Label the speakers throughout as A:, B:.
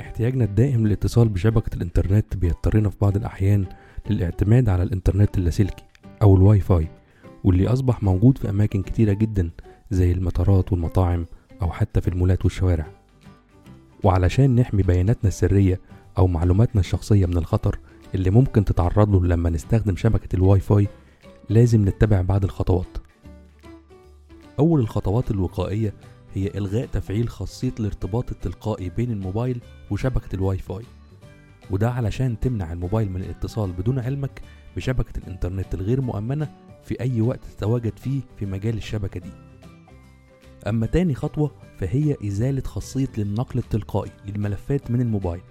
A: احتياجنا الدائم للاتصال بشبكة الإنترنت بيضطرنا في بعض الأحيان للاعتماد على الإنترنت اللاسلكي أو الواي فاي واللي أصبح موجود في أماكن كتيرة جدا زي المطارات والمطاعم أو حتى في المولات والشوارع. وعلشان نحمي بياناتنا السرية أو معلوماتنا الشخصية من الخطر اللي ممكن تتعرض له لما نستخدم شبكة الواي فاي لازم نتبع بعض الخطوات. أول الخطوات الوقائية هي إلغاء تفعيل خاصية الارتباط التلقائي بين الموبايل وشبكة الواي فاي وده علشان تمنع الموبايل من الاتصال بدون علمك بشبكة الإنترنت الغير مؤمنة في أي وقت تتواجد فيه في مجال الشبكة دي. أما تاني خطوة فهي إزالة خاصية للنقل التلقائي للملفات من الموبايل.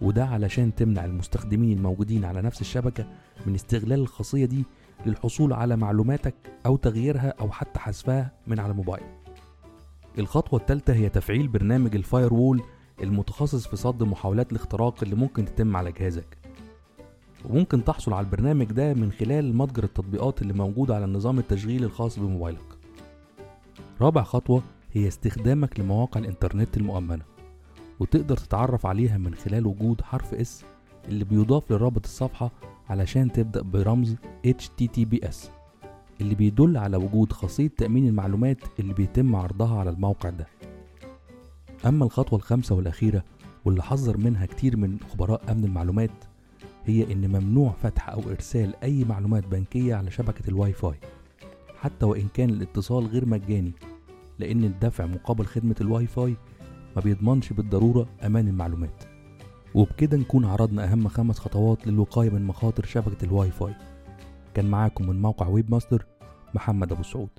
A: وده علشان تمنع المستخدمين الموجودين على نفس الشبكة من استغلال الخاصية دي للحصول على معلوماتك أو تغييرها أو حتى حذفها من على الموبايل. الخطوة الثالثة هي تفعيل برنامج ال firewall المتخصص في صد محاولات الاختراق اللي ممكن تتم على جهازك. وممكن تحصل على البرنامج ده من خلال متجر التطبيقات اللي موجود على النظام التشغيل الخاص بموبايلك. رابع خطوة هي استخدامك لمواقع الإنترنت المؤمنة وتقدر تتعرف عليها من خلال وجود حرف S اللي بيضاف لرابط الصفحة علشان تبدأ برمز HTTPS اللي بيدل على وجود خاصية تأمين المعلومات اللي بيتم عرضها على الموقع ده. أما الخطوة الخامسة والأخيرة واللي حذر منها كتير من خبراء أمن المعلومات هي إن ممنوع فتح أو إرسال أي معلومات بنكية على شبكة الواي فاي حتى وإن كان الاتصال غير مجاني لأن الدفع مقابل خدمة الواي فاي ما بيضمنش بالضرورة أمان المعلومات. وبكده نكون عرضنا أهم خمس خطوات للوقاية من مخاطر شبكة الواي فاي. كان معاكم من موقع ويب ماستر محمد أبو سعود.